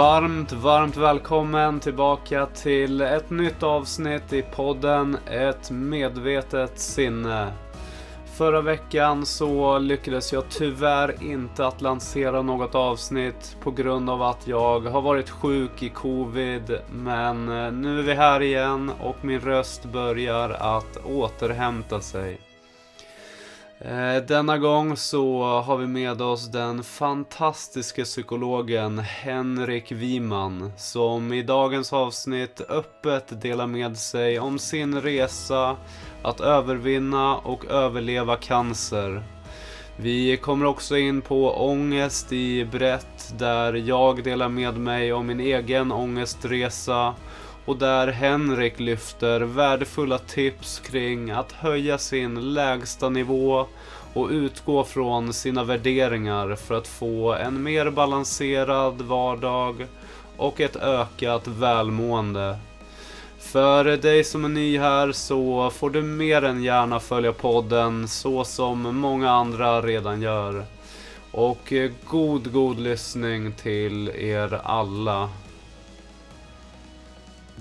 Varmt, varmt välkommen tillbaka till ett nytt avsnitt i podden Ett medvetet sinne. Förra veckan så lyckades jag tyvärr inte att lansera något avsnitt på grund av att jag har varit sjuk i covid. Men eh, nu är vi här igen och min röst börjar att återhämta sig. Eh, denna gång så har vi med oss den fantastiska psykologen Henrik Wiman som i dagens avsnitt öppet delar med sig om sin resa att övervinna och överleva cancer. Vi kommer också in på ångest i brett där jag delar med mig om min egen ångestresa och där Henrik lyfter värdefulla tips kring att höja sin lägsta nivå och utgå från sina värderingar för att få en mer balanserad vardag och ett ökat välmående. För dig som är ny här så får du mer än gärna följa podden så som många andra redan gör. Och god, god lyssning till er alla.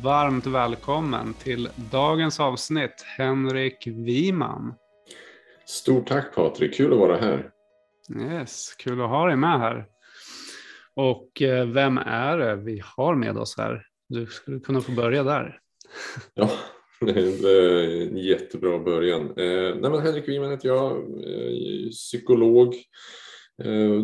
Varmt välkommen till dagens avsnitt, Henrik Wiman. Stort tack Patrik, kul att vara här. Yes, kul att ha dig med här. Och eh, vem är det vi har med oss här? Du skulle kunna få börja där. Ja, det är en jättebra början. Eh, nej men Henrik Wiman heter jag, eh, psykolog.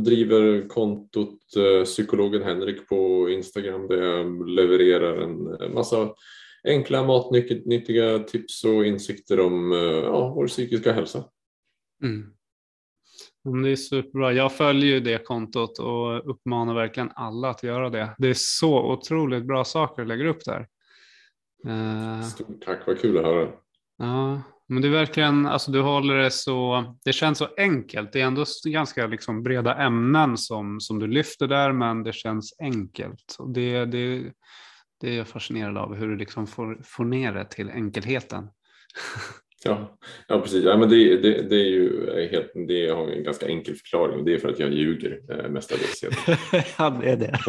Driver kontot psykologen Henrik på Instagram där jag levererar en massa enkla matnyttiga tips och insikter om ja, vår psykiska hälsa. Mm. Det är superbra. Jag följer ju det kontot och uppmanar verkligen alla att göra det. Det är så otroligt bra saker du lägger upp där. Eh, Stort tack, vad kul att höra. Ja, men det är verkligen, alltså du håller det så, det känns så enkelt. Det är ändå ganska liksom breda ämnen som, som du lyfter där, men det känns enkelt. Och det, det, det är jag fascinerad av, hur du liksom får, får ner det till enkelheten. Ja, ja precis. Ja, men det, det, det är ju helt, det har en ganska enkel förklaring. Det är för att jag ljuger eh, mestadels. ja, det är det.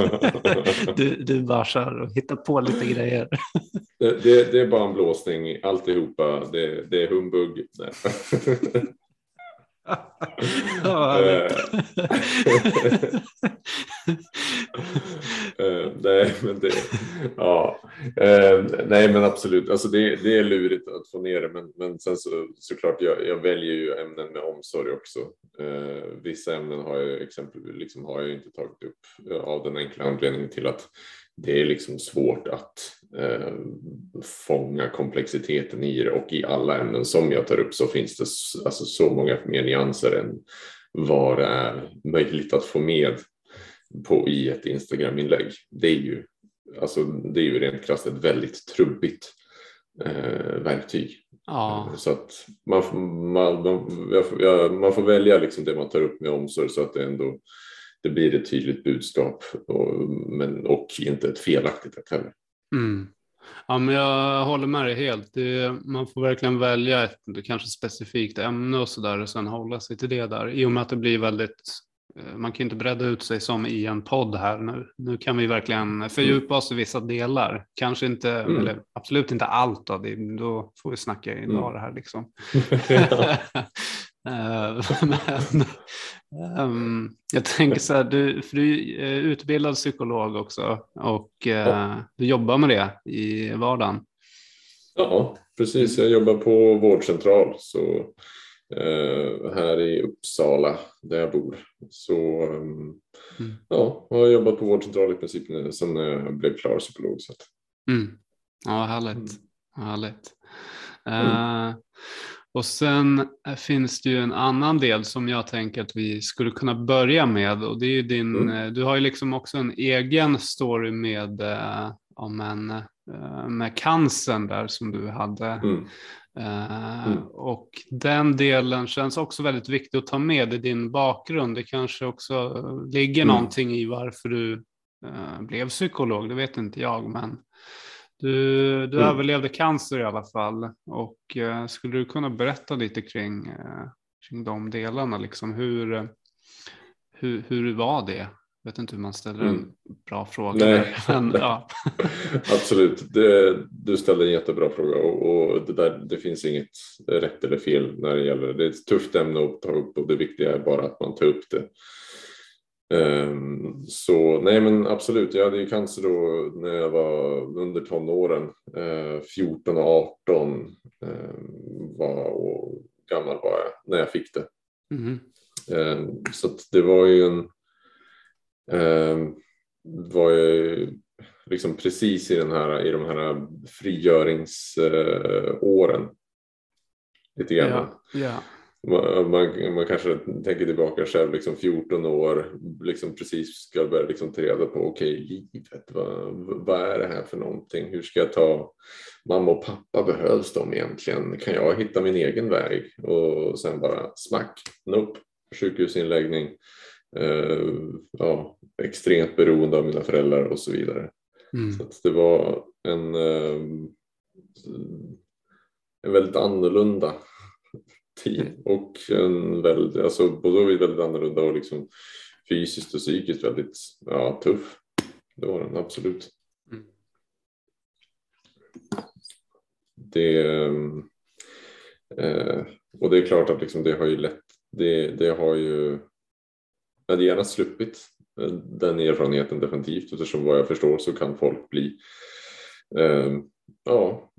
Du, du bara kör och hittar på lite grejer. Det, det, det är bara en blåsning alltihopa. Det, det är humbug. ja, nej, men det, ja, nej, men absolut. Alltså det, det är lurigt att få ner det, men, men sen så, såklart, jag, jag väljer ju ämnen med omsorg också. Uh, vissa ämnen har jag exempelvis liksom har jag inte tagit upp av den enkla anledningen till att det är liksom svårt att eh, fånga komplexiteten i det och i alla ämnen som jag tar upp så finns det alltså så många mer nyanser än vad det är möjligt att få med på, i ett Instagram-inlägg. Det är ju, alltså, det är ju rent krasst ett väldigt trubbigt eh, verktyg. Ja. Så att man, man, man, man får välja liksom det man tar upp med omsorg så att det ändå det blir ett tydligt budskap och, men, och inte ett felaktigt ett heller. Mm. Ja, men jag håller med dig helt. Det, man får verkligen välja ett kanske specifikt ämne och så där och sen hålla sig till det där. I och med att det blir väldigt, eh, man kan inte bredda ut sig som i en podd här nu. Nu kan vi verkligen fördjupa oss i vissa delar. Kanske inte, mm. eller absolut inte allt då, det, då får vi snacka i mm. det här liksom. Eh, men, um, jag tänker så här, du, för du är utbildad psykolog också och uh, ja. du jobbar med det i vardagen. Ja, precis. Jag jobbar på vårdcentral så, uh, här i Uppsala där jag bor. Så um, mm. ja, jag har jobbat på vårdcentral i princip sedan jag blev klar psykolog. Så att. Mm. Ja, härligt. Mm. härligt. Uh, och sen eh, finns det ju en annan del som jag tänker att vi skulle kunna börja med och det är din, mm. Eh, du har ju liksom också en egen story med, eh, om en, med cancern där som du hade. Mm. Eh, mm. Och den delen känns också väldigt viktig att ta med i din bakgrund. Det kanske också ligger mm. någonting i varför du eh, blev psykolog, det vet inte jag, men du, du mm. överlevde cancer i alla fall och eh, skulle du kunna berätta lite kring, eh, kring de delarna, liksom hur, hur, hur var det Jag vet inte hur man ställer en mm. bra fråga. Nej. Men, ja. Absolut, det, du ställde en jättebra fråga och, och, det, där, det finns inget rätt eller fel när det gäller det. är ett tufft ämne att ta upp och det viktiga är bara att man tar upp det. Um, så nej men absolut, jag hade ju cancer då när jag var under tonåren, uh, 14 och 18 um, var, och gammal var jag när jag fick det. Mm. Så det var ju en var ju liksom precis i, den här, i de här frigöringsåren. Uh, lite grann. Ja, ja man, man, man, kanske tänker tillbaka själv, liksom 14 år, liksom precis ska börja liksom ta reda på, okej, okay, livet, vad, vad är det här för någonting? Hur ska jag ta mamma och pappa, behövs de egentligen? Kan jag hitta min egen väg? Och sen bara smack, nope, sjukhusinläggning, uh, ja, extremt beroende av mina föräldrar och så vidare. Mm. Så det var en, uh, en väldigt annorlunda tid och en väldigt, alltså både väldigt annorlunda och liksom fysiskt och psykiskt väldigt ja, tuff. Det var den absolut. Mm. Det, eh, och det är klart att liksom det har ju lätt, det, det har ju, jag hade gärna sluppit den erfarenheten definitivt eftersom vad jag förstår så kan folk bli eh, ja,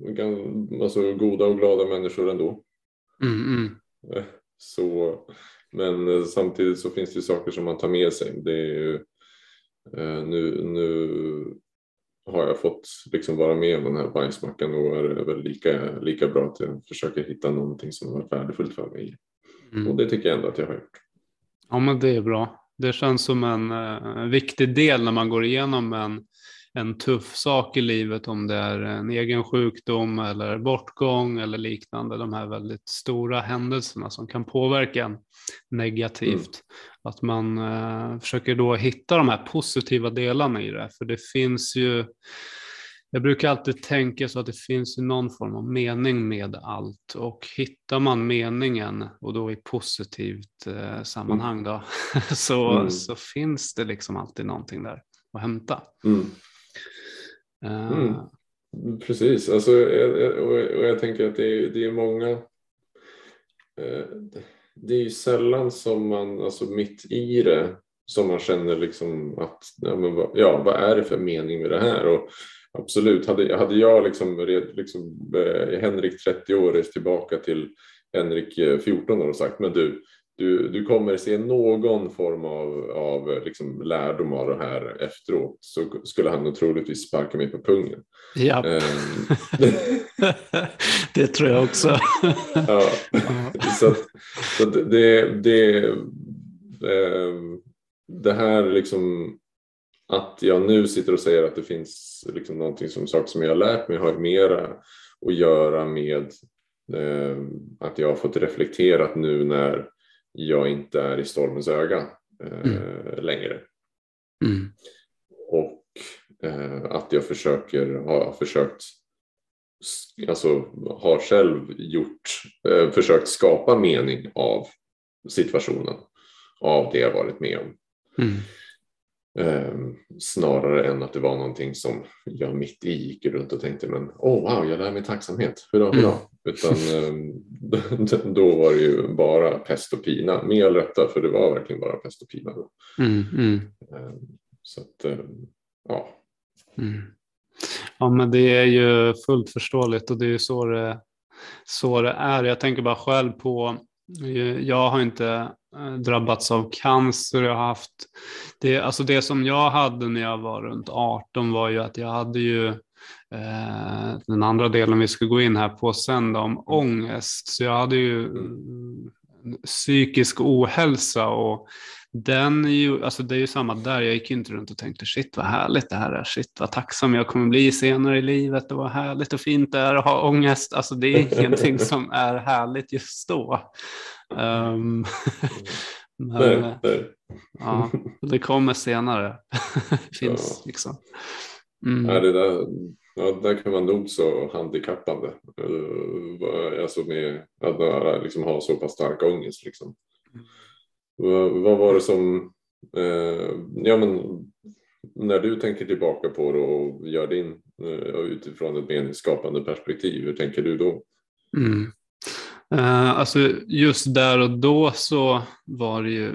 alltså goda och glada människor ändå. Mm, mm. Så, men eh, samtidigt så finns det saker som man tar med sig. Det är ju, eh, nu, nu har jag fått liksom vara med om den här bajsmackan och är väl lika, lika bra att jag försöker hitta någonting som har varit värdefullt för mig. Mm. Och det tycker jag ändå att jag har gjort. Ja men det är bra. Det känns som en uh, viktig del när man går igenom en en tuff sak i livet, om det är en egen sjukdom eller bortgång eller liknande, de här väldigt stora händelserna som kan påverka en negativt. Mm. Att man eh, försöker då hitta de här positiva delarna i det, för det finns ju jag brukar alltid tänka så att det finns någon form av mening med allt och hittar man meningen och då i positivt eh, sammanhang då, så, mm. så finns det liksom alltid någonting där att hämta. Mm. Mm. Eh, Precis, alltså, och jag tänker att det är, det är många eh, det är ju sällan som man, alltså mitt i det, som man känner liksom att, ja, men vad, ja, vad är det för mening med det här? Och absolut, hade, hade jag liksom, liksom eh, Henrik 30 år rest tillbaka till Henrik 14 år och sagt, men du, du, du kommer se någon form av, av liksom lärdom av det här efteråt så skulle han nog troligtvis sparka mig på pungen. Ja, um, det tror jag också. ja, så, så det, det, um, det här liksom att jag nu sitter och säger att det finns liksom någonting som saker som jag har lärt mig har mera att göra med eh, att jag har fått reflekterat nu när jag inte är i stormens öga eh, mm. längre. Mm. Och eh, att jag försöker, har försökt, alltså har själv gjort, eh, försökt skapa mening av situationen, av det jag varit med om. Mm. Eh, snarare än att det var någonting som jag mitt i gick runt och tänkte men oh wow, jag lär mig tacksamhet, hurra hurra. Mm. Utan eh, då var det ju bara pest och pina, med all rätta för det var verkligen bara pest och pina. Då. Mm, mm. Eh, så att, eh, ja. Mm. Ja men det är ju fullt förståeligt och det är ju så det, så det är. Jag tänker bara själv på, jag har inte drabbats av cancer. Jag har haft, det, alltså det som jag hade när jag var runt 18 var ju att jag hade ju eh, den andra delen vi ska gå in här på sen då, om ångest. Så jag hade ju mm. psykisk ohälsa och den är ju, alltså det är ju samma där, jag gick inte runt och tänkte shit vad härligt det här är, shit vad tacksam jag kommer bli senare i livet, det var härligt och fint det är att ha ångest, alltså det är ingenting som är härligt just då. Um, men, nej, nej. Ja, det kommer senare. Finns ja. liksom. Mm. Ja, det där, ja, där kan vara nog så handikappande. Alltså med att liksom ha så pass stark ångest. Liksom. Vad, vad var det som Eh, ja, men när du tänker tillbaka på det och gör din eh, utifrån ett meningsskapande perspektiv, hur tänker du då? Mm. Uh, alltså just där och då så var det ju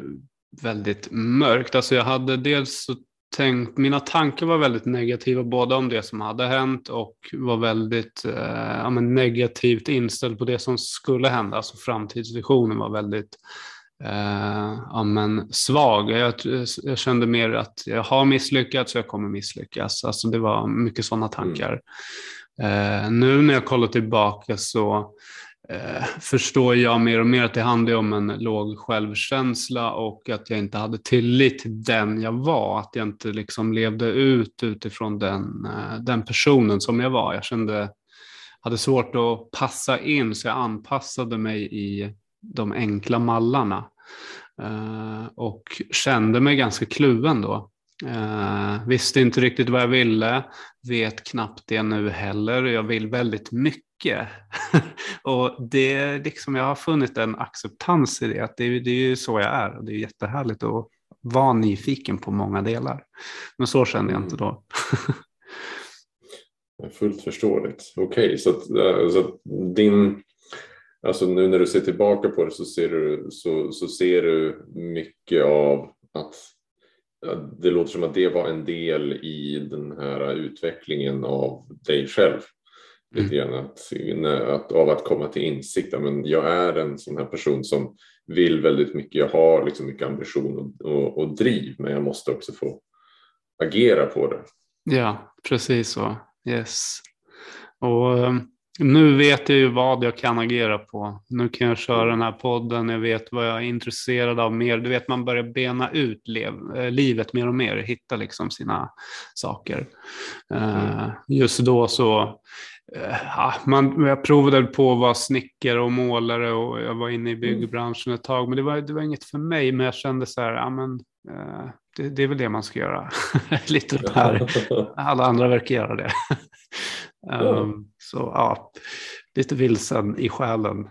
väldigt mörkt. Alltså jag hade dels så tänkt, mina tankar var väldigt negativa både om det som hade hänt och var väldigt eh, ja, negativt inställd på det som skulle hända. Alltså framtidsvisionen var väldigt eh, ja, men svag. Jag, jag, kände mer att jag har misslyckats och jag kommer misslyckas. Alltså det var mycket sådana tankar. Mm. Eh, nu när jag kollar tillbaka så eh, förstår jag mer och mer att det handlar om en låg självkänsla och att jag inte hade tillit till den jag var. Att jag inte liksom levde ut utifrån den, eh, den personen som jag var. Jag kände, hade svårt att passa in så jag anpassade mig i de enkla mallarna. Eh, och kände mig ganska kluven då. Eh, visste inte riktigt vad jag ville, vet knappt det nu heller. Jag vill väldigt mycket. och det liksom, jag har funnit en acceptans i det. Att det, det är ju så jag är och det är jättehärligt att vara nyfiken på många delar. Men så kände jag inte då. Mm. Fullt förståeligt. Okej, okay, så, att, eh, så att din Alltså nu när du ser tillbaka på det så ser du, så, så ser du mycket av att det låter som att det var en del i den här utvecklingen av dig själv. Mm. Lite grann att, att, av att komma till insikt. Men jag är en sån här person som vill väldigt mycket. Jag har liksom mycket ambition och, och, och driv men jag måste också få agera på det. Ja, precis så. Yes. Och ehm, nu vet jag ju vad jag kan agera på. Nu kan jag köra den här podden, jag vet vad jag är intresserad av mer. Du vet, man börjar bena ut lev, eh, livet mer och mer, hitta liksom sina saker. Uh, just då så, uh, man, jag provade på att vara snickare och målare och jag var inne i byggbranschen ett tag, men det var, det var inget för mig. Men jag kände så här, ja, men, uh, det, det, är väl det man ska göra. Lite där. Alla andra verkar göra det. um, så ja, lite vilsen i själen.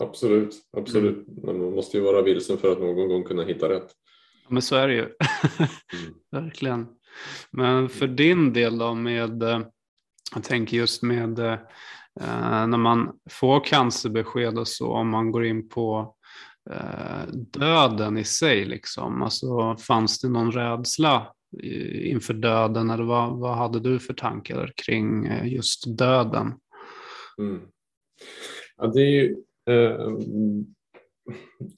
Absolut, absolut. Mm. Man måste ju vara vilsen för att någon gång kunna hitta rätt. Ja, men så är det ju. mm. Verkligen. Men för din del då med, eh, jag tänker just med eh, när man får cancerbesked och så, om man går in på eh, döden i sig, liksom. alltså, fanns det någon rädsla inför döden? Eller vad, vad hade du för tankar kring eh, just döden? Mm. Ja, det, är ju, eh,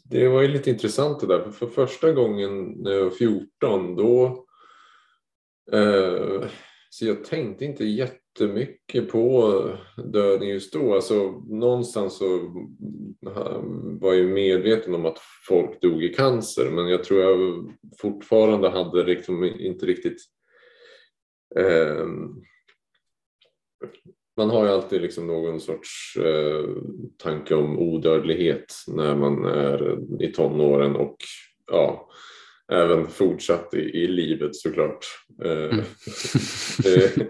det var ju lite intressant det där. För, för första gången när jag var 14 då eh, så jag tänkte inte jättemycket på döden just då. Alltså, någonstans så var jag medveten om att folk dog i cancer men jag tror jag fortfarande hade liksom inte riktigt eh, man har ju alltid liksom någon sorts eh, tanke om odödlighet när man är i tonåren och ja, även fortsatt i, i livet såklart. Eh, mm.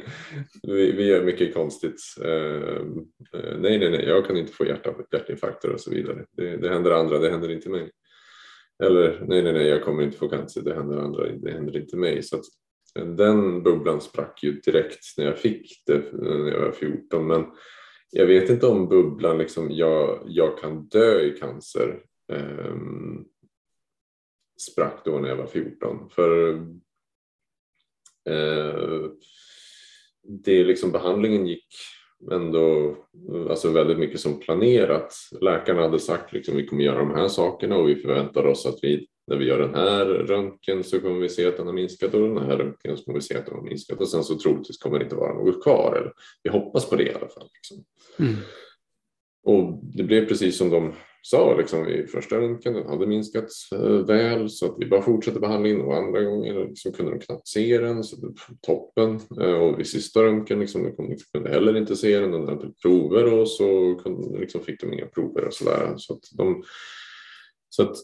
vi, vi gör mycket konstigt. Eh, eh, nej, nej, nej, jag kan inte få hjärta, hjärtinfarkter och så vidare. Det, det händer andra, det händer inte mig. Eller nej, nej, nej, jag kommer inte få cancer, det händer andra, det händer inte mig. Så att, den bubblan sprack ju direkt när jag fick det när jag var 14. Men jag vet inte om bubblan, liksom, jag, jag kan dö i cancer. Um, sprack då när jag var 14. För eh, det liksom behandlingen gick ändå alltså väldigt mycket som planerat. Läkarna hade sagt liksom vi kommer göra de här sakerna och vi förväntar oss att vi när vi gör den här röntgen så kommer vi se att den har minskat och den här röntgen så kommer vi se att den har minskat och sen så troligtvis kommer det inte vara något kvar. Eller, vi hoppas på det i alla fall. Liksom. Mm. Och det blev precis som de sa liksom, i första röntgen, den hade minskat eh, väl så att vi bara fortsatte behandlingen och andra gången liksom, kunde de knappt se den, så det toppen. Eh, och vid sista röntgen liksom, de kunde, heller inte se den, de hade prover och så kunde, liksom, fick de inga prover och sådär. Så att de, så att,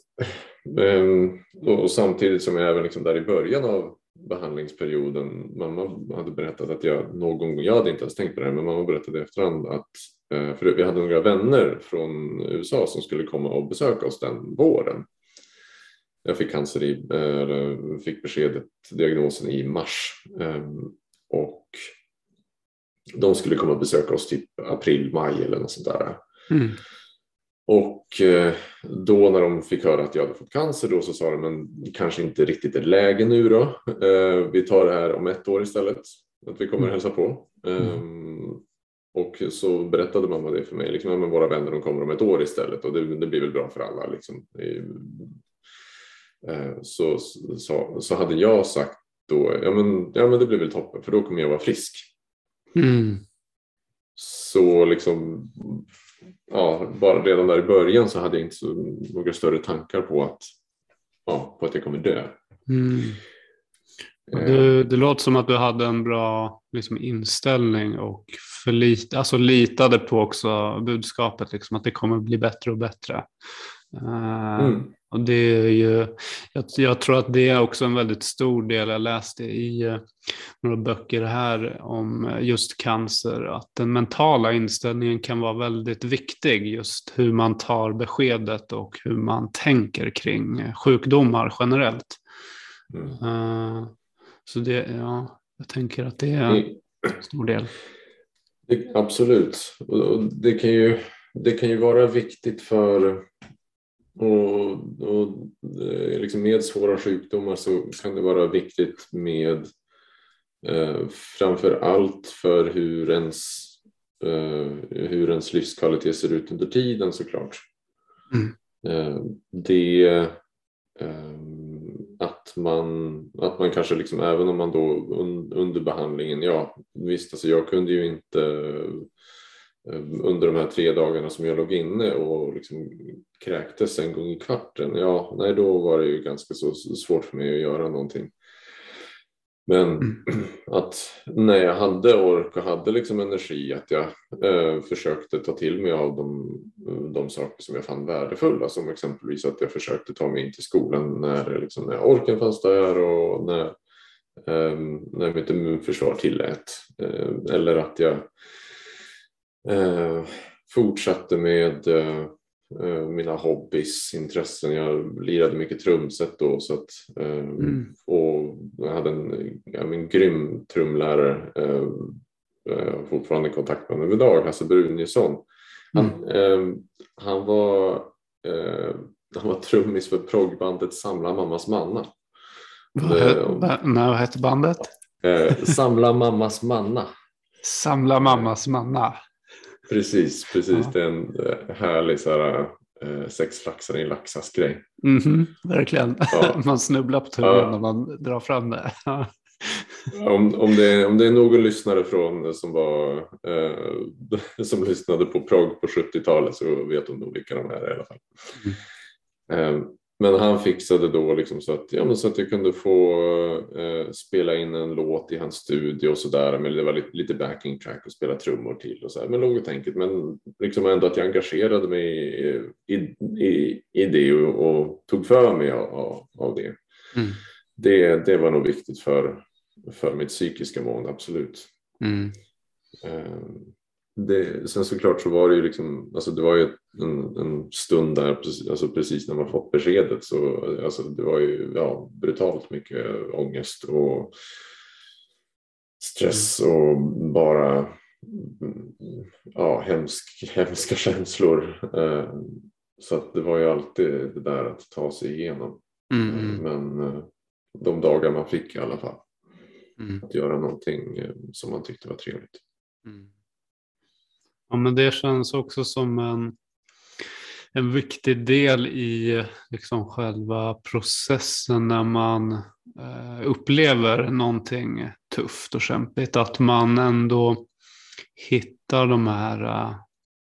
ehm, och samtidigt som jag även liksom där i början av behandlingsperioden, mamma hade berättat att jag någon gång, jag hade inte ens tänkt på det här, men mamma berättade i efterhand att för vi hade några vänner från USA som skulle komma och besöka oss den våren. jag fick cancer i, fick beskedet, diagnosen i mars. Och de skulle komma och besöka oss typ april, maj eller något sånt där. Mm. Och eh, då när de fick höra att jag hade fått cancer då så sa de men kanske inte riktigt är läge nu då. Eh, vi tar det här om ett år istället. Att vi kommer mm. hälsa på. Um, och så berättade mamma det för mig. Liksom, men våra vänner de kommer om ett år istället och det, det blir väl bra för alla. Liksom. Uh, så, så, så hade jag sagt då, ja men, ja men det blir väl toppen för då kommer jag vara frisk. Mm. Så liksom ja, bara redan där i början så hade jag inte så, några större tankar på att, ja, på att jag kommer dö. Mm. Det, det, låter som att du hade en bra liksom, inställning och förlit, alltså, litade på också budskapet, liksom, att det kommer bli bättre och bättre. Uh, mm. Och det är ju, jag, jag, tror att det är också en väldigt stor del, jag läste i uh, några böcker här om just cancer, att den mentala inställningen kan vara väldigt viktig, just hur man tar beskedet och hur man tänker kring sjukdomar generellt. Mm. Uh, så det, ja, jag tänker att det är en stor del. Det, absolut, och det kan, ju, det kan ju vara viktigt för och, och eh, liksom med svåra sjukdomar så kan det vara viktigt med eh, framför allt för hur ens, eh, hur ens livskvalitet ser ut under tiden såklart. Mm. Eh, det eh, att man, att man kanske liksom även om man då under behandlingen, ja visst alltså jag kunde ju inte eh, under de här tre dagarna som jag låg inne och liksom kräktes en gång i kvarten, ja nej då var det ju ganska så svårt för mig att göra någonting. Men mm. att när jag hade ork och hade liksom energi att jag eh, försökte ta till mig av de, de saker som jag fann värdefulla som exempelvis att jag försökte ta mig in till skolan när, liksom, när orken fanns där och när, eh, när mitt immunförsvar tillät. Eh, eller att jag eh, fortsatte med eh, mina hobbys, intressen. Jag lirade mycket trumset då så att, eh, mm. och jag hade en, en grym trumlärare. Eh, jag har fortfarande kontakt med honom idag, Hasse Bruniusson. Han, mm. han, var, han var trummis för proggbandet Samla mammas manna. Vad hette bandet? Samla mammas manna. Samla mammas manna. Precis, precis. Ja. Det är en eh, härlig så här, eh, sexflaxar i en laxas-grej. Mm -hmm, verkligen. Ja. man snubblar på tungan ja. när man drar fram det. om, om, det är, om det är någon lyssnare från som, var, eh, som lyssnade på prog på 70-talet så vet de nog vilka de är i alla fall. Mm. Eh, men han fixade då liksom så, att, ja, men så att jag kunde få eh, spela in en låt i hans studio och sådär. Men det var lite, lite backing track och spela trummor till och så här. Men lågt enkelt. Men liksom ändå att jag engagerade mig i, i, i det och, och, tog för mig av, av det. Mm. det. Det var nog viktigt för, för mitt psykiska mående, absolut. Mm. Eh, det, sen såklart så var det ju liksom, alltså det var ju en, en stund där, alltså precis när man fått beskedet så alltså det var ju ja, brutalt mycket ångest och stress mm. och bara ja, hemsk, hemska känslor. Eh, så att det var ju alltid det där att ta sig igenom. Mm. mm. Men eh, de dagar man fick i alla fall. Mm. Att göra någonting eh, som man tyckte var trevligt. Mm. Ja, men det känns också som en, en viktig del i liksom själva processen när man eh, upplever någonting tufft och kämpigt. Att man ändå hittar de här uh,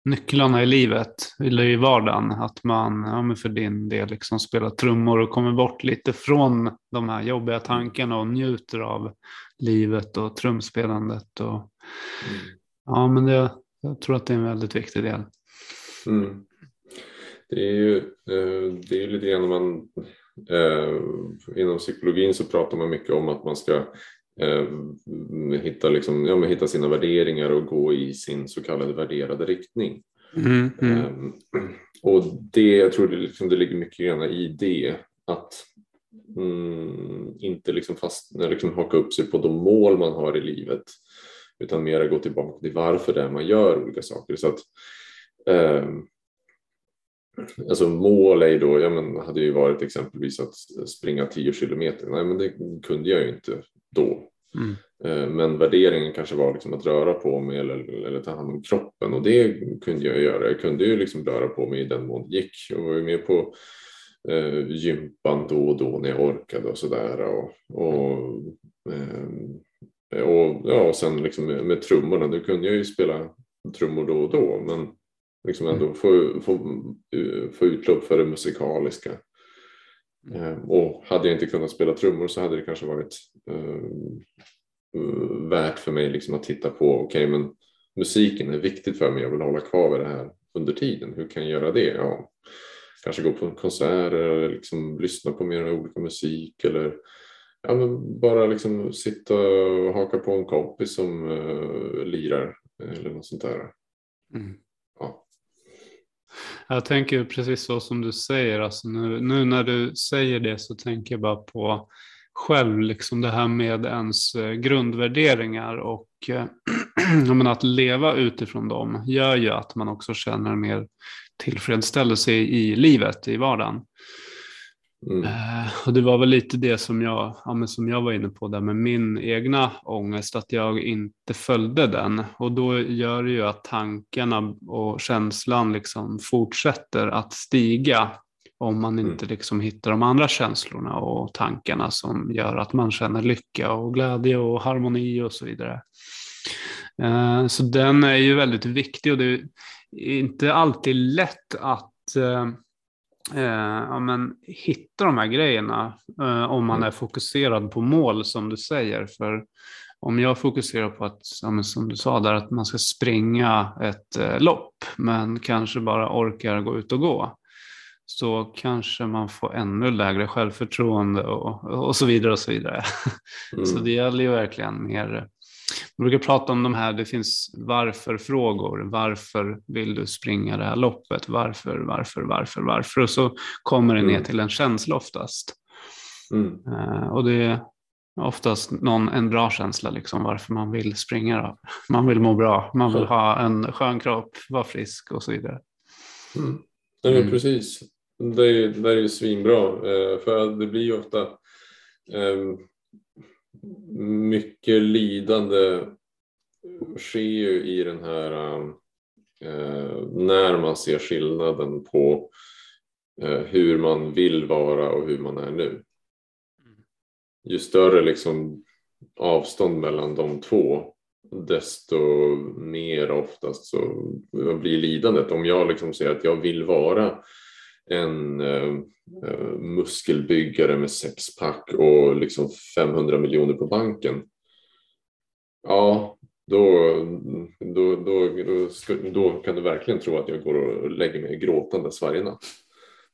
nycklarna i livet, eller i vardagen. Att man, ja, för din del, liksom spelar trummor och kommer bort lite från de här jobbiga tankarna och njuter av livet och trumspelandet. Och, mm. Ja, men det, jag tror att det är en väldigt viktig del. Mm. Det är ju eh, det är lite grann man eh, inom psykologin så pratar man mycket om att man ska eh, hitta, liksom, ja, hitta sina värderingar och gå i sin så kallade värderade riktning. Mm, mm. och det, jag tror det, liksom, det ligger mycket grann i det att mm, inte liksom fast, liksom haka upp sig på de mål man har i livet utan mer gå tillbaka till varför det är man gör olika saker. Så att, eh, alltså mål är ju då, ja, men, hade ju varit exempelvis att springa 10 kilometer. Nej, men det kunde jag ju inte då. Mm. Eh, men värderingen kanske var liksom att röra på mig eller, eller ta hand om kroppen och det kunde jag göra. Jag kunde ju liksom röra på mig i den mån det gick. Jag var ju med på eh, gympan då och då när jag orkade och sådär. Och, och, eh, och, ja, och sen liksom med, med trummorna, nu kunde jag ju spela trummor då och då men liksom ändå mm. få, få, få utlopp för det musikaliska. Mm. Eh, och hade jag inte kunnat spela trummor så hade det kanske varit eh, värt för mig liksom att titta på, okej okay, men musiken är viktigt för mig, jag vill hålla kvar vid det här under tiden, hur kan jag göra det? Ja, kanske gå på konserter eller liksom lyssna på mer olika musik eller ja, men bara liksom sitta och haka på en kompis som uh, lirar eller något sånt där. Mm. Ja. Jag tänker precis så som du säger, alltså nu, nu, när du säger det så tänker jag bara på själv, liksom det här med ens eh, grundvärderingar och äh, att leva utifrån dem gör ju att man också känner mer tillfredsställelse i livet, i vardagen. Mm. Uh, och det var väl lite det som jag, ja, som jag var inne på där med min egna ångest, att jag inte följde den. Och då gör det ju att tankarna och känslan liksom fortsätter att stiga om man mm. inte liksom hittar de andra känslorna och tankarna som gör att man känner lycka och glädje och harmoni och så vidare. Uh, så den är ju väldigt viktig och det är inte alltid lätt att uh, eh, ja, men, hitta de här grejerna eh, om man mm. är fokuserad på mål som du säger. För om jag fokuserar på att, ja, som du sa där, att man ska springa ett eh, lopp men kanske bara orkar gå ut och gå så kanske man får ännu lägre självförtroende och, och så vidare och så vidare. Mm. Så det gäller ju verkligen mer man brukar prata om de här, det finns varför-frågor. Varför vill du springa det här loppet? Varför, varför, varför, varför? Och så kommer det ner mm. till en känsla oftast. Mm. Uh, och det är oftast någon, en bra känsla liksom varför man vill springa. Då. Man vill må bra, man vill ha en skön kropp, vara frisk och så vidare. Mm. Nej, mm. Precis, det är, det är ju svinbra. Uh, för det blir ju ofta um, mycket lidande sker ju i den här um, eh, när man ser skillnaden på eh, hur man vill vara och hur man är nu. Ju större liksom avstånd mellan de två desto mer oftast så blir lidandet. Om jag liksom säger att jag vill vara en eh, eh, muskelbyggare med sexpack och liksom 500 miljoner på banken. Ja, då, då, då, då, då, kan du verkligen tro att jag går och lägger mig gråtandes varje natt.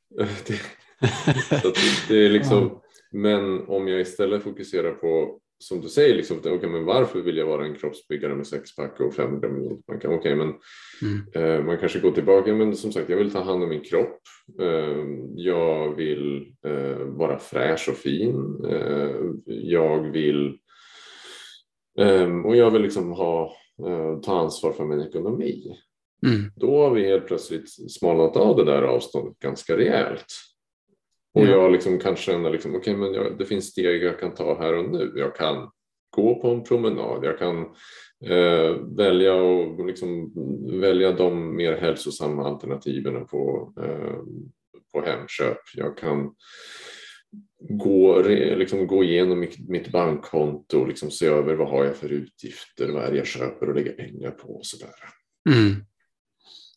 det, det är liksom, men om jag istället fokuserar på som du säger, liksom, okay, men varför vill jag vara en kroppsbyggare med sexpack och 500 miljoner? Man, kan, okay, men, mm. eh, man kanske går tillbaka, men som sagt, jag vill ta hand om min kropp. Eh, jag vill eh, vara fräsch och fin. Eh, jag vill ehm, och jag vill liksom ha, eh, ta ansvar för min ekonomi. Mm. Då har vi helt plötsligt smalnat av det där avståndet ganska rejält. Och jag liksom kan känna liksom, okay, men jag, det finns steg jag kan ta här och nu. Jag kan gå på en promenad, jag kan eh, välja, och liksom, välja de mer hälsosamma alternativen på, eh, på Hemköp. Jag kan gå, liksom, gå igenom mitt, mitt bankkonto och liksom se över vad har jag för utgifter, vad är det jag köper och lägger pengar på och sådär. Mm.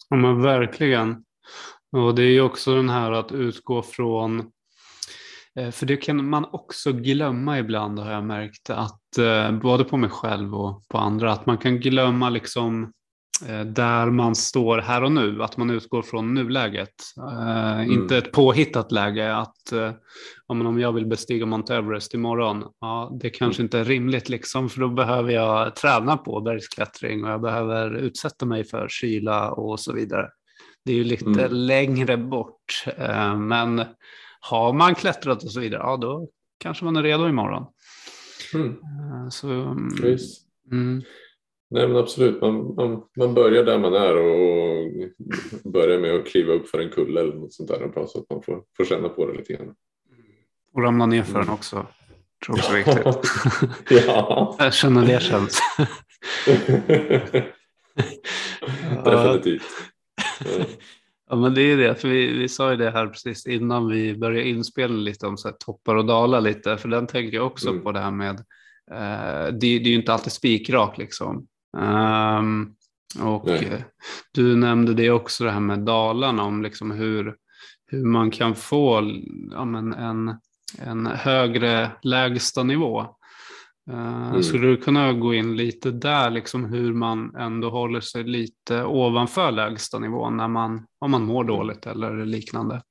Ja men verkligen. Och det är ju också den här att utgå från, eh, för det kan man också glömma ibland har jag märkt, att eh, både på mig själv och på andra, att man kan glömma liksom eh, där man står här och nu, att man utgår från nuläget. Mm. Inte ett påhittat läge att om jag vill bestiga Mount Everest imorgon, ja, det kanske mm. inte är rimligt liksom, för då behöver jag träna på bergsklättring och jag behöver utsätta mig för kyla och så vidare. Det är ju lite mm. längre bort, eh, men har man klättrat och så vidare, ja då kanske man är redo imorgon. Mm. Eh, så, mm. Nej men absolut, man, man, man börjar där man är och, börjar med att kliva upp för en kulle eller något sånt där så att man får, får känna på det lite grann. Och ramla ner för den mm. också. Tror också är viktigt. ja. Jag känner det känns. Definitivt. Ja. men det är det, för vi, vi sa ju det här precis innan vi började inspela lite om så här, toppar och dalar lite, för den tänker jag också mm. på det här med, eh, det, det, är ju inte alltid spikrak liksom. Um, och Nej. du nämnde det också det här med Dalarna, om liksom hur, hur man kan få ja, en, en högre lägsta nivå. Uh, mm. Skulle du kunna gå in lite där, liksom hur man ändå håller sig lite ovanför lägsta nivån när man, om man mår mm. dåligt eller liknande?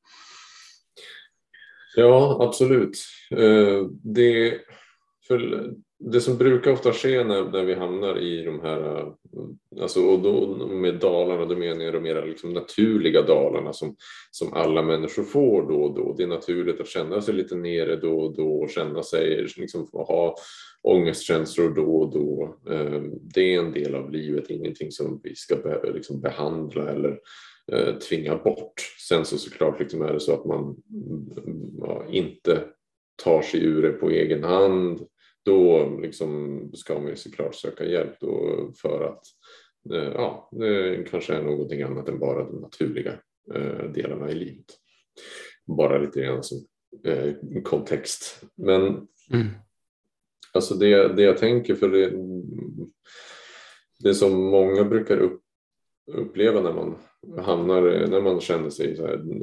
Ja, absolut. Uh, det, för det som brukar ofta ske när, när vi hamnar i de här, eh, alltså, och då med dalarna, då menar jag de mer liksom naturliga dalarna som, som alla människor får då och då. Det är naturligt att känna sig lite nere då och då och känna sig, liksom ha ångestkänslor då och då. Ehm, det är en del av livet, ingenting som vi ska be, liksom behandla eller eh, tvinga bort. Sen så såklart liksom är det så att man mm, ja, inte tar sig ur det på egen hand då liksom ska man ju såklart söka hjälp för att eh, ja, det kanske är någonting annat än bara de naturliga eh, delarna i livet. Bara lite grann som eh, kontext. Men mm. alltså det, det jag tänker för det, det som många brukar upp, uppleva när man hamnar, när man känner sig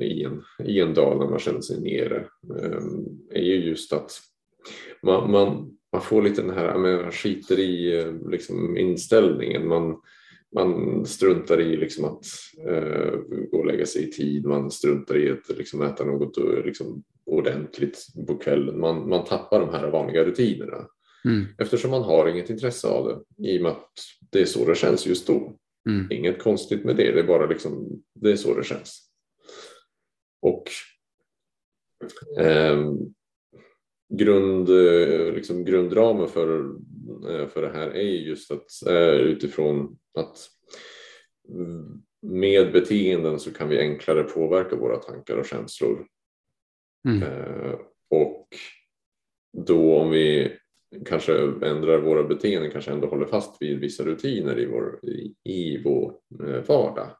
i, en, i en dal, när man känner sig nere, är ju just att man, man, man får lite den här, man skiter i eh, liksom, inställningen. Man, man struntar i liksom, att uh, gå och lägga sig i tid, man struntar i att liksom, äta något liksom, ordentligt på kvällen. Man, man tappar de här vanliga rutinerna. Mm. Eftersom man har inget intresse av det i och med att det är så det känns just då. Mm. Inget konstigt med det, det är bara liksom, det är så det känns. Och um, grund, eh, liksom grundramen för, eh, för det här är just att utifrån att med beteenden så kan vi enklare påverka våra tankar och känslor. Mm. Eh, och då om vi kanske ändrar våra beteenden, kanske ändå håller fast vid vissa rutiner i vår, i, i vår vardag.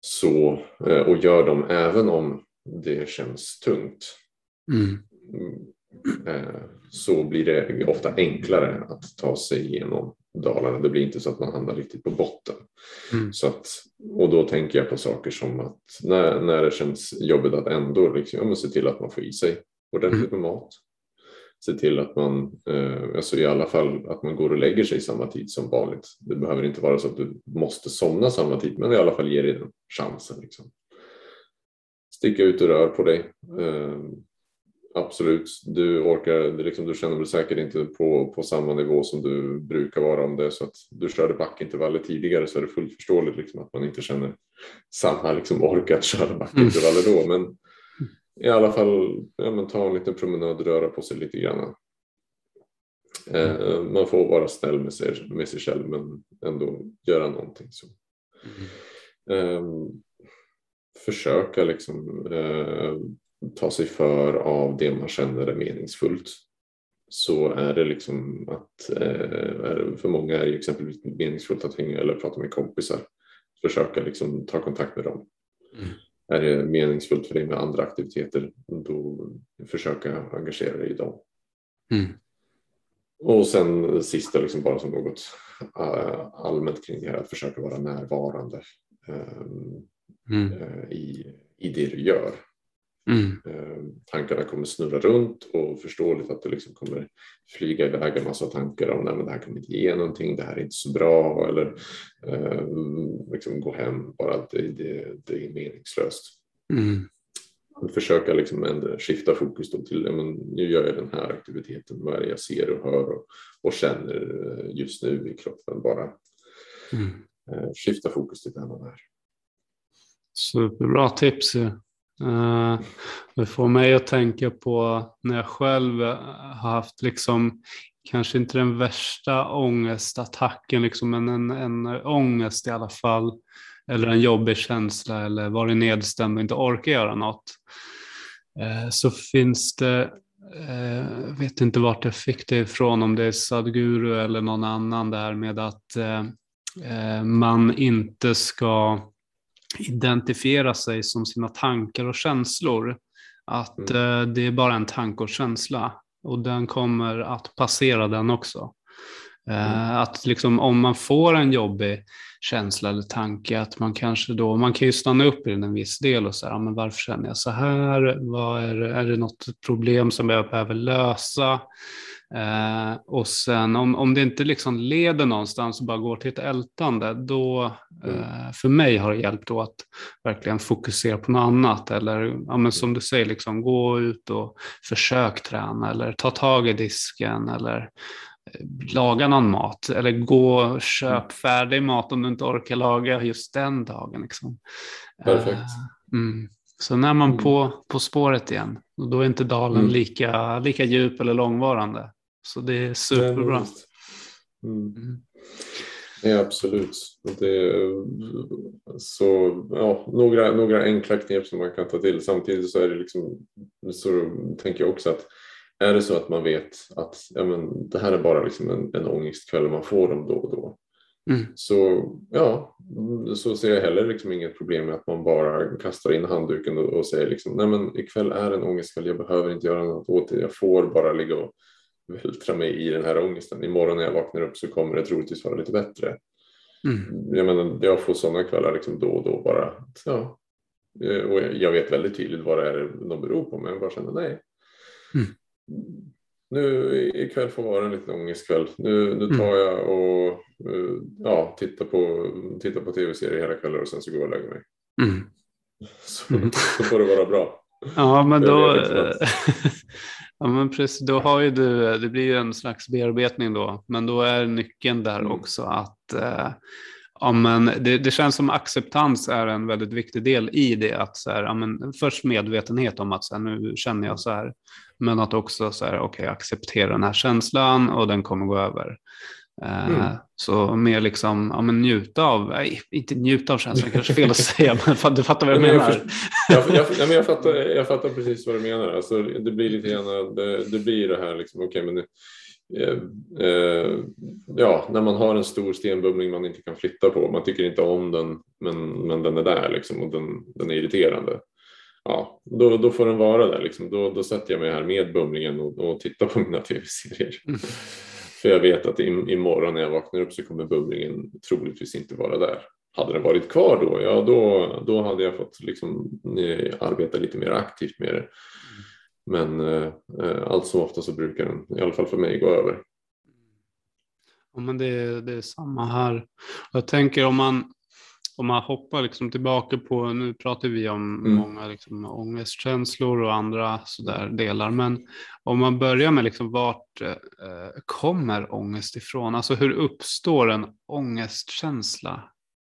Så, och gör dem även om det känns tungt. Mm. Eh, så blir det ofta enklare att ta sig igenom dalarna. Det blir inte så att man hamnar riktigt på botten. Mm. Så att, och då tänker jag på saker som att när, när det känns jobbigt att ändå liksom, ja, se till att man får i sig ordentligt med mat. Se till att man, eh, alltså i alla fall att man går och lägger sig samma tid som vanligt. Det behöver inte vara så att du måste somna samma tid, men i alla fall ge dig den chansen. Liksom. Sticka ut och rör på dig. Eh, Absolut, du orkar, liksom, du känner väl säkert inte på, på samma nivå som du brukar vara om det så att du körde backintervaller tidigare så är det fullt förståeligt liksom, att man inte känner samma liksom, ork att köra backintervaller då. Men i alla fall ja, men ta en liten promenad, röra på sig lite grann. Eh, man får vara snäll med sig, med sig själv men ändå göra någonting. Så. Mm. Eh, försöka liksom eh, ta sig för av det man känner är meningsfullt så är det liksom att eh, för många är det exempelvis meningsfullt att hänga eller prata med kompisar. Försöka liksom ta kontakt med dem. Mm. Är det meningsfullt för dig med andra aktiviteter då försöka engagera dig i dem. Mm. Och sen sista liksom bara som något uh, allmänt kring det här att försöka vara närvarande um, mm. uh, i, i det du gör. Mm. Eh, tankarna kommer snurra runt och förståeligt att det liksom kommer flyga iväg en massa tankar om att det här kommer inte ge någonting, det här är inte så bra eller eh, liksom gå hem, bara att det, det, det är meningslöst. Mm. Försöka liksom ändå skifta fokus då till men nu gör jag den här aktiviteten, vad är det jag ser och hör och, och känner eh, just nu i kroppen bara. Mm. Eh, skifta fokus till där man är. Superbra tips. Uh, Eh, det får mig att tänka på när jag själv eh, har haft liksom kanske inte den värsta ångestattacken, liksom, men en, en ångest i alla fall. Eller en jobbig känsla eller varit nedstämd och inte orkar göra något. Eh, så finns det jag vet inte vart jag fick det ifrån, om det är Sadhguru eller någon annan, det här med att man inte ska identifiera sig som sina tankar och känslor. Att mm. det är bara en tanke och känsla och den kommer att passera den också. Mm. Att liksom, om man får en jobbig känsla eller tanke, att man kanske då, man kan ju stanna upp i den en viss del och säga, men varför känner jag så här? Vad är, är det något problem som jag behöver lösa? Eh, och sen om, om det inte liksom leder någonstans och bara går till ett ältande, då mm. eh, för mig har det hjälpt då att verkligen fokusera på något annat. Eller ja, men som du säger, liksom, gå ut och försök träna eller ta tag i disken eller laga någon mat eller gå och köp mm. färdig mat om du inte orkar laga just den dagen. Liksom. Perfekt. Uh, mm. Så när man mm. på, på spåret igen, då är inte dalen mm. lika, lika djup eller långvarande. Så det är superbra. Mm. mm. Ja, absolut. Det, så, ja, några, några enkla knep som man kan ta till. Samtidigt så är det liksom, så tänker jag också att är det så att man vet att ja, men, det här är bara liksom en, en ångestkväll och man får dem då och då. Mm. Så ja, så ser jag heller liksom inget problem med att man bara kastar in handduken och, och säger liksom, nej men ikväll är en ångestkväll, jag behöver inte göra något åt det, jag får bara ligga och vältra mig i den här ångesten. Imorgon när jag vaknar upp så kommer det troligtvis vara lite bättre. Mm. Jag, menar, jag får sådana kvällar liksom då och då bara. Ja. Och jag vet väldigt tydligt vad det är de beror på men jag bara känner nej. Mm nu ikväll får vara en liten ångestkväll. Nu, nu tar mm. jag och eh, ja, tittar på, tittar på tv-serier hela kvällen och sen så går jag och lägger mig. Mm. Så, så får det vara bra. Ja, men då, ja, men precis, då har ju du, det blir ju en slags bearbetning då, men då är nyckeln där mm. också att eh, Ja, men det, det, känns som acceptans är en väldigt viktig del i det. Att så här, ja, men först medvetenhet om att så här, nu känner jag så här. Men att också så här, okay, acceptera den här känslan och den kommer gå över. Eh, mm. Så mer liksom, ja, men njuta av, nej, inte njuta av känslan, kanske fel att säga, men du fattar vad jag menar. Jag, jag, jag, jag, fattar, jag fattar precis vad du menar. Alltså, det blir lite grann, det, det blir det här, liksom, okay, men Eh, eh, ja, när man har en stor stenbumling man inte kan flytta på. Man tycker inte om den, men, men den är där liksom, och den, den är irriterande. Ja, då, då får den vara där. Liksom. Då, då sätter jag mig här med bumlingen och, och tittar på mina tv-serier. Mm. För jag vet att imorgon när jag vaknar upp så kommer bubblingen troligtvis inte vara där. Hade den varit kvar då, ja då, då hade jag fått liksom, eh, arbeta lite mer aktivt med det. Men eh, allt som ofta så brukar den, i alla fall för mig, gå över. Ja, men det, det är samma här. Jag tänker om man, om man hoppar liksom tillbaka på, nu pratar vi om mm. många liksom ångestkänslor och andra sådär delar, men om man börjar med liksom vart eh, kommer ångest ifrån? Alltså hur uppstår en ångestkänsla?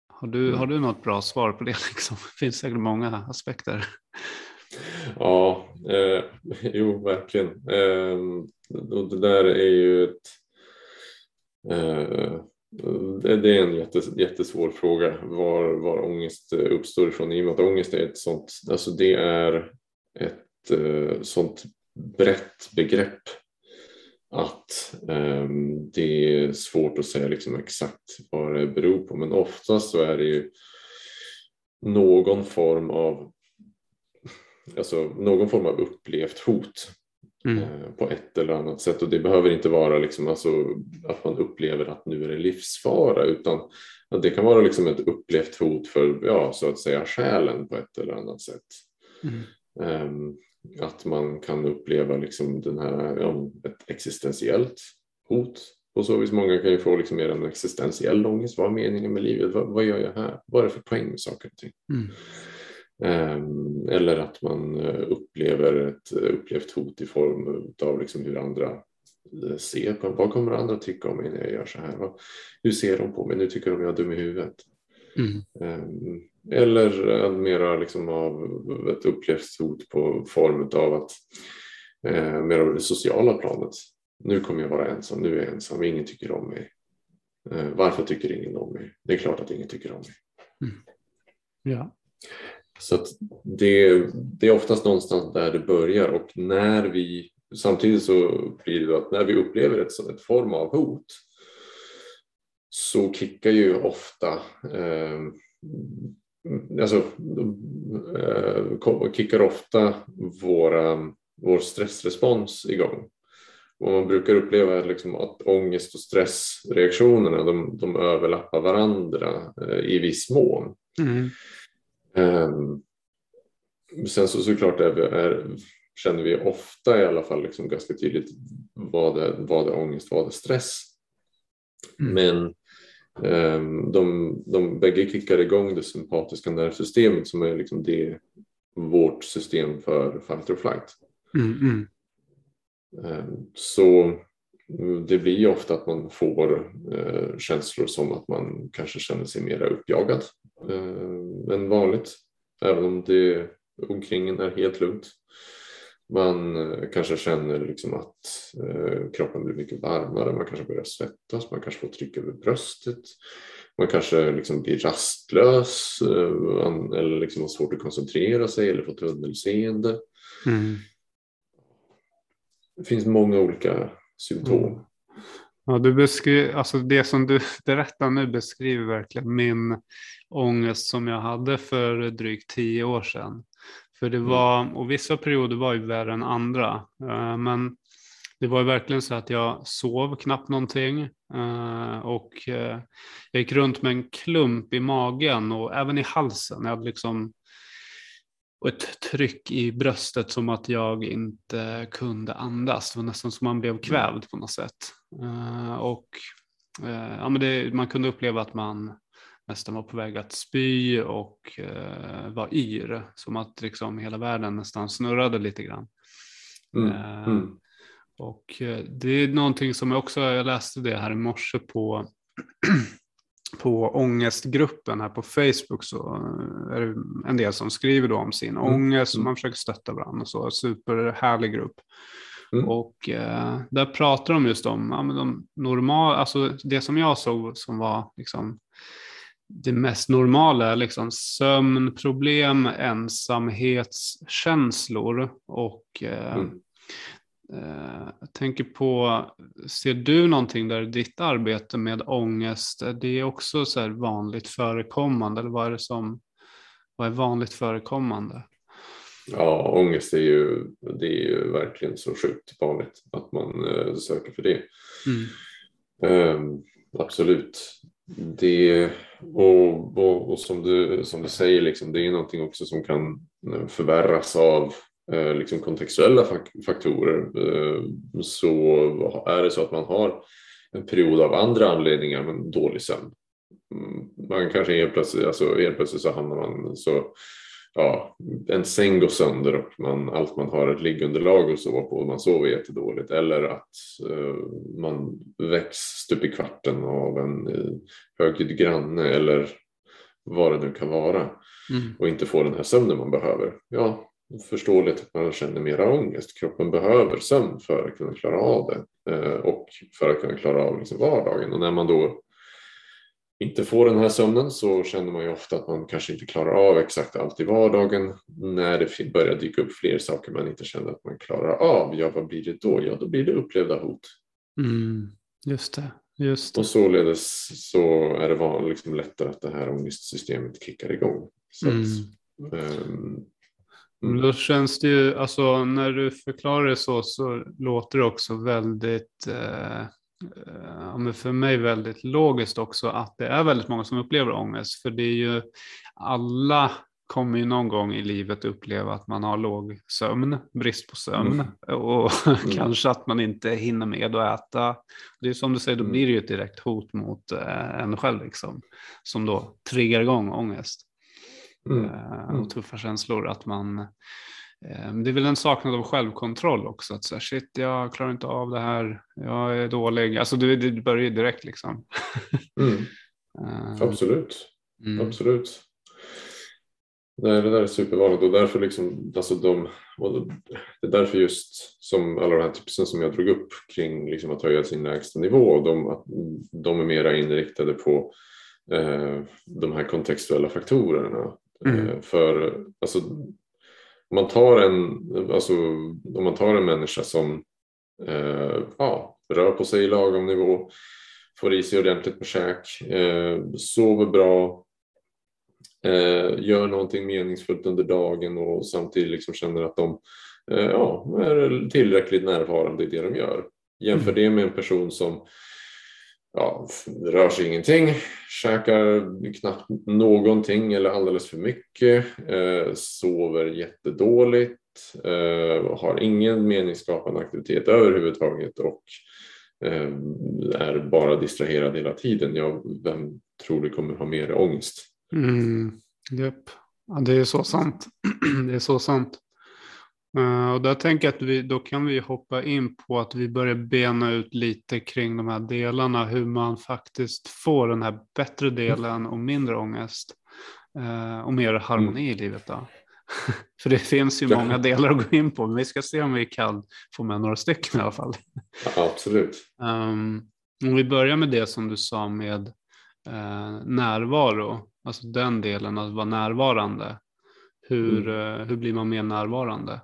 Har du, mm. har du något bra svar på det? Liksom? Det finns säkert många aspekter. Ja, eh, jo verkligen. Eh, och det där är ju ett eh, Eh, det är en jättesvår fråga var, var ångest eh, uppstår ifrån. I och med att ångest är ett sånt, alltså det är ett eh, sånt brett begrepp att ehm, det är svårt att säga liksom exakt vad det beror på. Men oftast så är det ju någon form av alltså någon form av upplevt hot mm. eh, på ett eller annat sätt. Och det behöver inte vara liksom, alltså, att man upplever att nu är det livsfara utan att det kan vara liksom ett upplevt hot för ja, så att säga själen på ett eller annat sätt. Mm. Eh, att man kan uppleva liksom den här, ja, ett existentiellt hot på så vis många kan ju få liksom mer en existentiell ångest. Vad är meningen med livet? Vad, vad, gör jag här? Vad är det för poäng med saker och ting? Mm. Ehm, eller att man eh, upplever ett upplevt hot i form av liksom hur andra eh, ser på Vad kommer andra tycka om mig när jag gör så här? Hur ser de på mig? Nu tycker de jag är dum i huvudet. Mm. Ehm, Eller mera liksom av ett upplevt hot på form av att eh, mer av det sociala planet. Nu kommer jag vara ensam, nu är jag ensam, ingen tycker om mig. Eh, varför tycker ingen om mig? Det är klart att ingen tycker om mig. Mm. Ja. Så att det, det är oftast någonstans där det börjar och när vi samtidigt så blir det att när vi upplever ett, ett form av hot så kickar ju ofta eh, alltså, eh, kickar ofta våra, vår stressrespons igång. Och man brukar uppleva liksom att ångest och stressreaktionerna de, de överlappar varandra eh, i viss mån. Mm. Um, sen så såklart är, är, känner vi ofta i alla fall liksom ganska tydligt vad det, vad är ångest, vad är stress. Mm. Men um, de, de bägge kickar igång det sympatiska nervsystemet som är liksom det vårt system för fight or flight. Mm, mm. Um, så det blir ju ofta att man får eh, känslor som att man kanske känner sig mer uppjagad eh, än vanligt. Även om det omkring en är helt lugnt. Man eh, kanske känner liksom att eh, kroppen blir mycket varmare, man kanske börjar svettas, man kanske får tryck över bröstet. Man kanske liksom blir rastlös eh, eller liksom har svårt att koncentrera sig eller får tunnelseende. Mm. Det finns många olika symptom. Mm. Ja, du beskriver, alltså det som du berättar nu beskriver verkligen min ångest som jag hade för drygt tio år sedan. För det mm. var, och vissa perioder var ju värre än andra. Eh, men det var ju verkligen så att jag sov knappt någonting. Eh, och eh, jag gick runt med en klump i magen och även i halsen. Jag hade liksom och ett tryck i bröstet som att jag inte kunde andas. Det var nästan som man blev mm. kvävd på något sätt. Och ja, men det, man kunde uppleva att man nästan var på väg att spy och eh, var yr. Som att liksom hela världen nästan snurrade lite grann. Mm. Eh, mm. Och eh, det är någonting som jag också, jag läste det här i morse på på ångestgruppen här på Facebook så är det en del som skriver då om sin mm. ångest och mm. man försöker stötta varandra och så. Superhärlig grupp. Mm. Och eh, där pratar de just om ja, de normala, alltså det som jag såg som var liksom det mest normala är liksom sömnproblem, ensamhetskänslor och eh, mm. Eh, jag tänker på, ser du någonting där i ditt arbete med ångest, är det också så vanligt förekommande eller vad är det som vad är vanligt förekommande? Ja, ångest är ju, det är ju verkligen så sjukt vanligt att man eh, söker för det. Mm. Um, absolut det, och, och, och, som, du, som du säger, liksom, det är någonting också som kan eh, förvärras av liksom kontextuella faktorer. Eh, så är det så att man har en period av andra anledningar men dålig sömn. Mm, man kanske helt plötsligt, alltså helt plötsligt så hamnar man så ja, en säng går sönder och man, allt man har ett liggunderlag att sova på och man sover jättedåligt. Eller att uh, man väcks stup i kvarten av en uh, högljudd granne eller vad det nu kan vara mm. och inte får den här sömnen man behöver. Ja, förståeligt att man känner mera ångest. Kroppen behöver sömn för att kunna klara av det uh, och för att kunna klara av liksom vardagen. Och när man då inte får den här sömnen så känner man ju ofta att man kanske inte klarar av exakt allt i vardagen. När det börjar dyka upp fler saker man inte känner att man klarar av, ja vad blir det då? Ja då blir det upplevda hot. Mm, just det. Just det. Och således så är det liksom lättare att det här ångestsystemet kickar igång. Så mm. Att, um, Mm. Då känns det ju, alltså när du förklarar det så, så låter det också väldigt eh, men för mig väldigt logiskt också att det är väldigt många som upplever ångest. För det är ju alla kommer ju någon gång i livet uppleva att man har låg sömn, brist på sömn mm. och mm. kanske att man inte hinner med att äta. Det är som du säger, då mm. blir det ju ett direkt hot mot eh, en själv liksom, som då triggar igång ångest mm. eh, och mm. tuffa känslor. Att man Ehm, det är väl en saknad av självkontroll också. Att säga, shit, jag klarar inte av det här. Jag är dålig. Alltså det, det börjar ju direkt liksom. Mm. Ehm, Absolut. Mm. Absolut. Nej, det där är supervanligt och därför liksom, alltså de, och det är därför just som alla de här tipsen som jag drog upp kring liksom att höja sin lägsta nivå, de, de är mera inriktade på eh, de här kontextuella faktorerna. Mm. Eh, för alltså, om man tar en, alltså, om man tar en människa som eh, ja, rör på sig i lagom nivå, får i sig ordentligt med käk, eh, sover bra, eh, gör någonting meningsfullt under dagen och samtidigt liksom känner att de eh, ja, är tillräckligt närvarande i det de gör. Jämför mm. det med en person som ja, rör sig ingenting, käkar knappt någonting eller alldeles för mycket, eh, sover jättedåligt, eh, har ingen meningsskapande aktivitet överhuvudtaget och eh, är bara distraherad hela tiden. Ja, vem tror du kommer ha mer ångest? Mm, yep. ja, det är så sant. det är så sant. Uh, och där tänker jag att vi, då kan vi hoppa in på att vi börjar bena ut lite kring de här delarna, hur man faktiskt får den här bättre delen och mindre ångest uh, och mer harmoni mm. i livet. Då. För det finns ju ja. många delar att gå in på, men vi ska se om vi kan få med några stycken i alla fall. Ja, absolut. Um, om vi börjar med det som du sa med uh, närvaro, alltså den delen att vara närvarande. Hur, mm. hur blir man mer närvarande?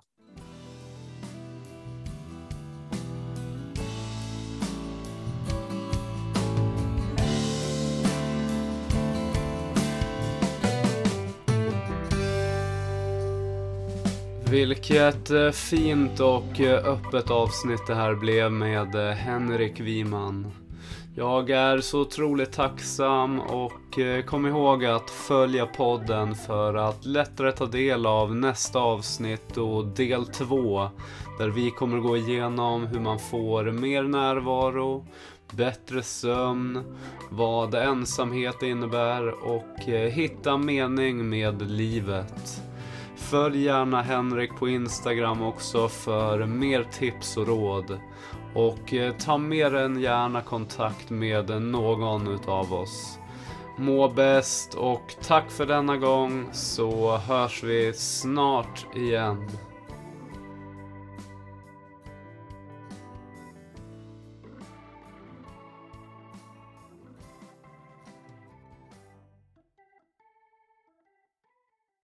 Vilket eh, fint och eh, öppet avsnitt det här blev med eh, Henrik Wiman. Jag är så otroligt tacksam och kom ihåg att följa podden för att lättare ta del av nästa avsnitt och del två där vi kommer gå igenom hur man får mer närvaro, bättre sömn, vad ensamhet innebär och hitta mening med livet. Följ gärna Henrik på Instagram också för mer tips och råd. Och eh, ta mer än gärna kontakt med någon utav oss. Må bäst och tack för denna gång så hörs vi snart igen.